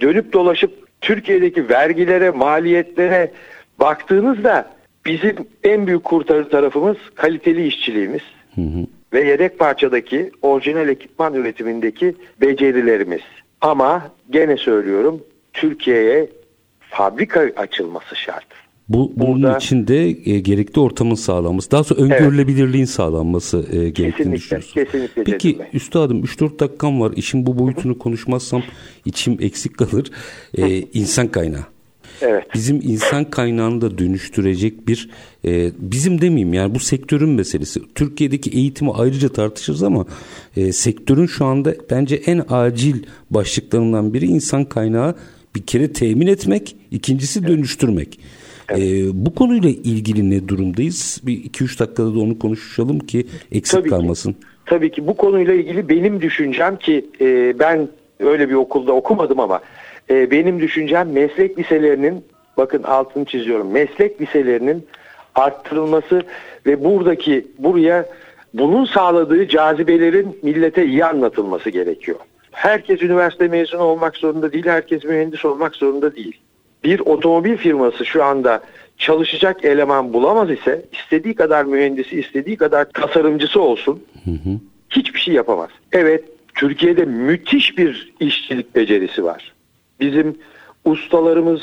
S2: dönüp dolaşıp Türkiye'deki vergilere, maliyetlere baktığınızda bizim en büyük kurtarı tarafımız kaliteli işçiliğimiz. Hı hı. Ve yedek parçadaki orijinal ekipman üretimindeki becerilerimiz. Ama gene söylüyorum Türkiye'ye fabrika açılması şart.
S1: Bu, bunun Burada, için de e, gerekli ortamın sağlanması, daha sonra öngörülebilirliğin evet. sağlanması e, gerektiğini kesinlikle, düşünüyorsun. Kesinlikle. Peki üstadım 3-4 dakikam var. İşin bu boyutunu konuşmazsam içim eksik kalır. E, insan kaynağı. Evet. Bizim insan kaynağını da dönüştürecek bir e, bizim demeyeyim yani bu sektörün meselesi. Türkiye'deki eğitimi ayrıca tartışırız ama e, sektörün şu anda bence en acil başlıklarından biri insan kaynağı bir kere temin etmek, ikincisi dönüştürmek. Evet. Ee, bu konuyla ilgili ne durumdayız? Bir iki üç dakikada da onu konuşalım ki eksik Tabii kalmasın. Ki.
S2: Tabii ki bu konuyla ilgili benim düşüncem ki e, ben öyle bir okulda okumadım ama e, benim düşüncem meslek liselerinin bakın altını çiziyorum meslek liselerinin arttırılması ve buradaki buraya bunun sağladığı cazibelerin millete iyi anlatılması gerekiyor. Herkes üniversite mezunu olmak zorunda değil, herkes mühendis olmak zorunda değil. Bir otomobil firması şu anda çalışacak eleman bulamaz ise istediği kadar mühendisi, istediği kadar tasarımcısı olsun hı hı. hiçbir şey yapamaz. Evet Türkiye'de müthiş bir işçilik becerisi var. Bizim ustalarımız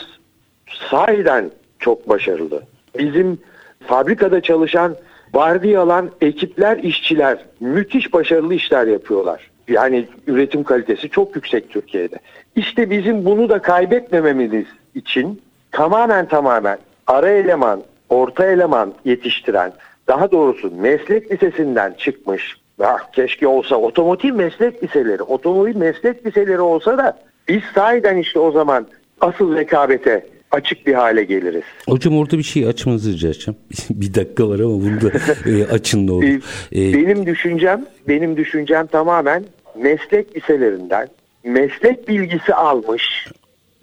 S2: sahiden çok başarılı. Bizim fabrikada çalışan vardiyalan ekipler, işçiler müthiş başarılı işler yapıyorlar. Yani üretim kalitesi çok yüksek Türkiye'de. İşte bizim bunu da kaybetmememiz için tamamen tamamen ara eleman, orta eleman yetiştiren, daha doğrusu meslek lisesinden çıkmış, ah, keşke olsa otomotiv meslek liseleri, otomobil meslek liseleri olsa da biz sahiden işte o zaman asıl rekabete açık bir hale geliriz.
S1: Hocam orada bir şey açmanızı rica edeceğim. bir dakika var ama bunu da e, açın da olur.
S2: E, benim düşüncem, benim düşüncem tamamen meslek liselerinden meslek bilgisi almış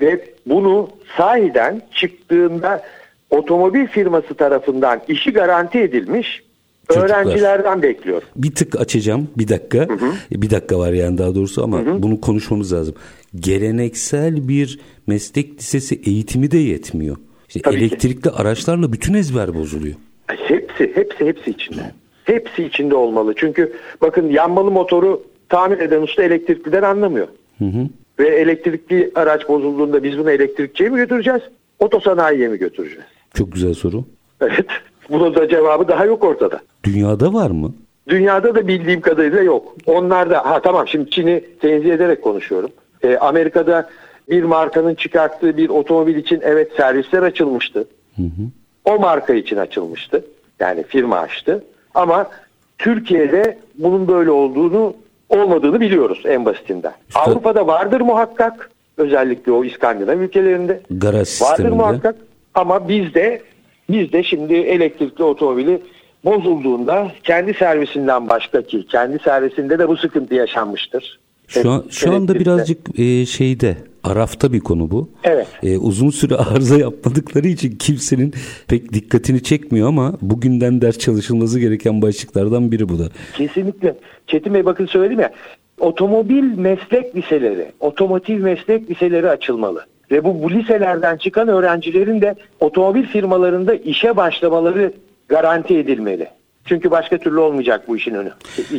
S2: ve bunu sahiden çıktığında otomobil firması tarafından işi garanti edilmiş Çocuklar. öğrencilerden bekliyorum.
S1: Bir tık açacağım bir dakika. Hı hı. Bir dakika var yani daha doğrusu ama hı hı. bunu konuşmamız lazım. Geleneksel bir meslek lisesi eğitimi de yetmiyor. İşte Tabii elektrikli ki. araçlarla bütün ezber bozuluyor.
S2: Hepsi, hepsi, hepsi içinde. Hepsi içinde olmalı. Çünkü bakın yanmalı motoru tamir eden usta elektrikliden anlamıyor. Hı hı. Ve elektrikli araç bozulduğunda biz bunu elektrikçiye mi götüreceğiz? Otosanayiye mi götüreceğiz?
S1: Çok güzel soru.
S2: Evet. Bunun da cevabı daha yok ortada.
S1: Dünyada var mı?
S2: Dünyada da bildiğim kadarıyla yok. Onlar da ha tamam şimdi Çin'i tenzih ederek konuşuyorum. Ee, Amerika'da bir markanın çıkarttığı bir otomobil için evet servisler açılmıştı. Hı hı. O marka için açılmıştı. Yani firma açtı. Ama Türkiye'de bunun böyle olduğunu olmadığını biliyoruz en basitinden. Avrupa'da vardır muhakkak. Özellikle o İskandinav ülkelerinde.
S1: Garaj sisteminde.
S2: Vardır muhakkak. Ama bizde bizde şimdi elektrikli otomobili bozulduğunda kendi servisinden başka ki kendi servisinde de bu sıkıntı yaşanmıştır.
S1: Şu, an, şu anda birazcık e, şeyde arafta bir konu bu.
S2: Evet.
S1: E, uzun süre arıza yapmadıkları için kimsenin pek dikkatini çekmiyor ama bugünden ders çalışılması gereken başlıklardan biri bu da.
S2: Kesinlikle. Çetin Bey bakın söyledim ya otomobil meslek liseleri, otomotiv meslek liseleri açılmalı. Ve bu, bu liselerden çıkan öğrencilerin de otomobil firmalarında işe başlamaları garanti edilmeli. Çünkü başka türlü olmayacak bu işin önü.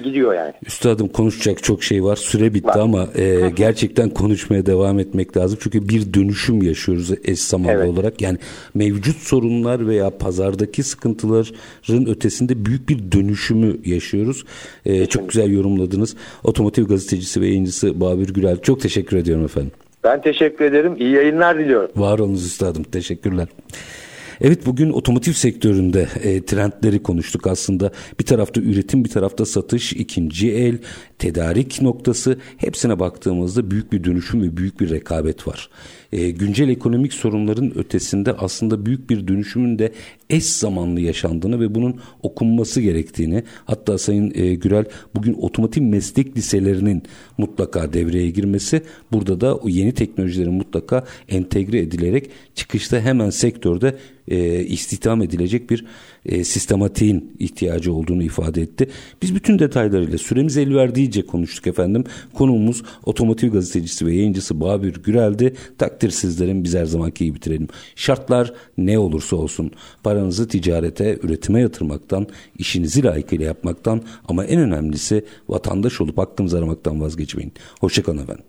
S2: Gidiyor yani.
S1: Üstadım konuşacak çok şey var. Süre bitti var. ama e, gerçekten konuşmaya devam etmek lazım. Çünkü bir dönüşüm yaşıyoruz eş zamanlı evet. olarak. Yani mevcut sorunlar veya pazardaki sıkıntıların ötesinde büyük bir dönüşümü yaşıyoruz. E, çok güzel yorumladınız. Otomotiv gazetecisi ve yayıncısı Babür Gürel. Çok teşekkür ediyorum efendim.
S2: Ben teşekkür ederim. İyi yayınlar diliyorum.
S1: Var olunuz üstadım. Teşekkürler. Evet bugün otomotiv sektöründe e, trendleri konuştuk aslında. Bir tarafta üretim, bir tarafta satış, ikinci el, tedarik noktası hepsine baktığımızda büyük bir dönüşüm ve büyük bir rekabet var. E, güncel ekonomik sorunların ötesinde aslında büyük bir dönüşümün de eş zamanlı yaşandığını ve bunun okunması gerektiğini hatta Sayın e, Gürel bugün otomotiv meslek liselerinin mutlaka devreye girmesi burada da o yeni teknolojilerin mutlaka entegre edilerek çıkışta hemen sektörde e, istihdam edilecek bir e, sistematiğin ihtiyacı olduğunu ifade etti. Biz bütün detaylarıyla süremiz el verdiğince konuştuk efendim. Konuğumuz otomotiv gazetecisi ve yayıncısı Babür Gürel'di. Takdir sizlerin biz her zamanki iyi bitirelim. Şartlar ne olursa olsun paranızı ticarete, üretime yatırmaktan, işinizi layıkıyla yapmaktan ama en önemlisi vatandaş olup hakkınızı aramaktan vazgeçmeyin. Hoşçakalın efendim.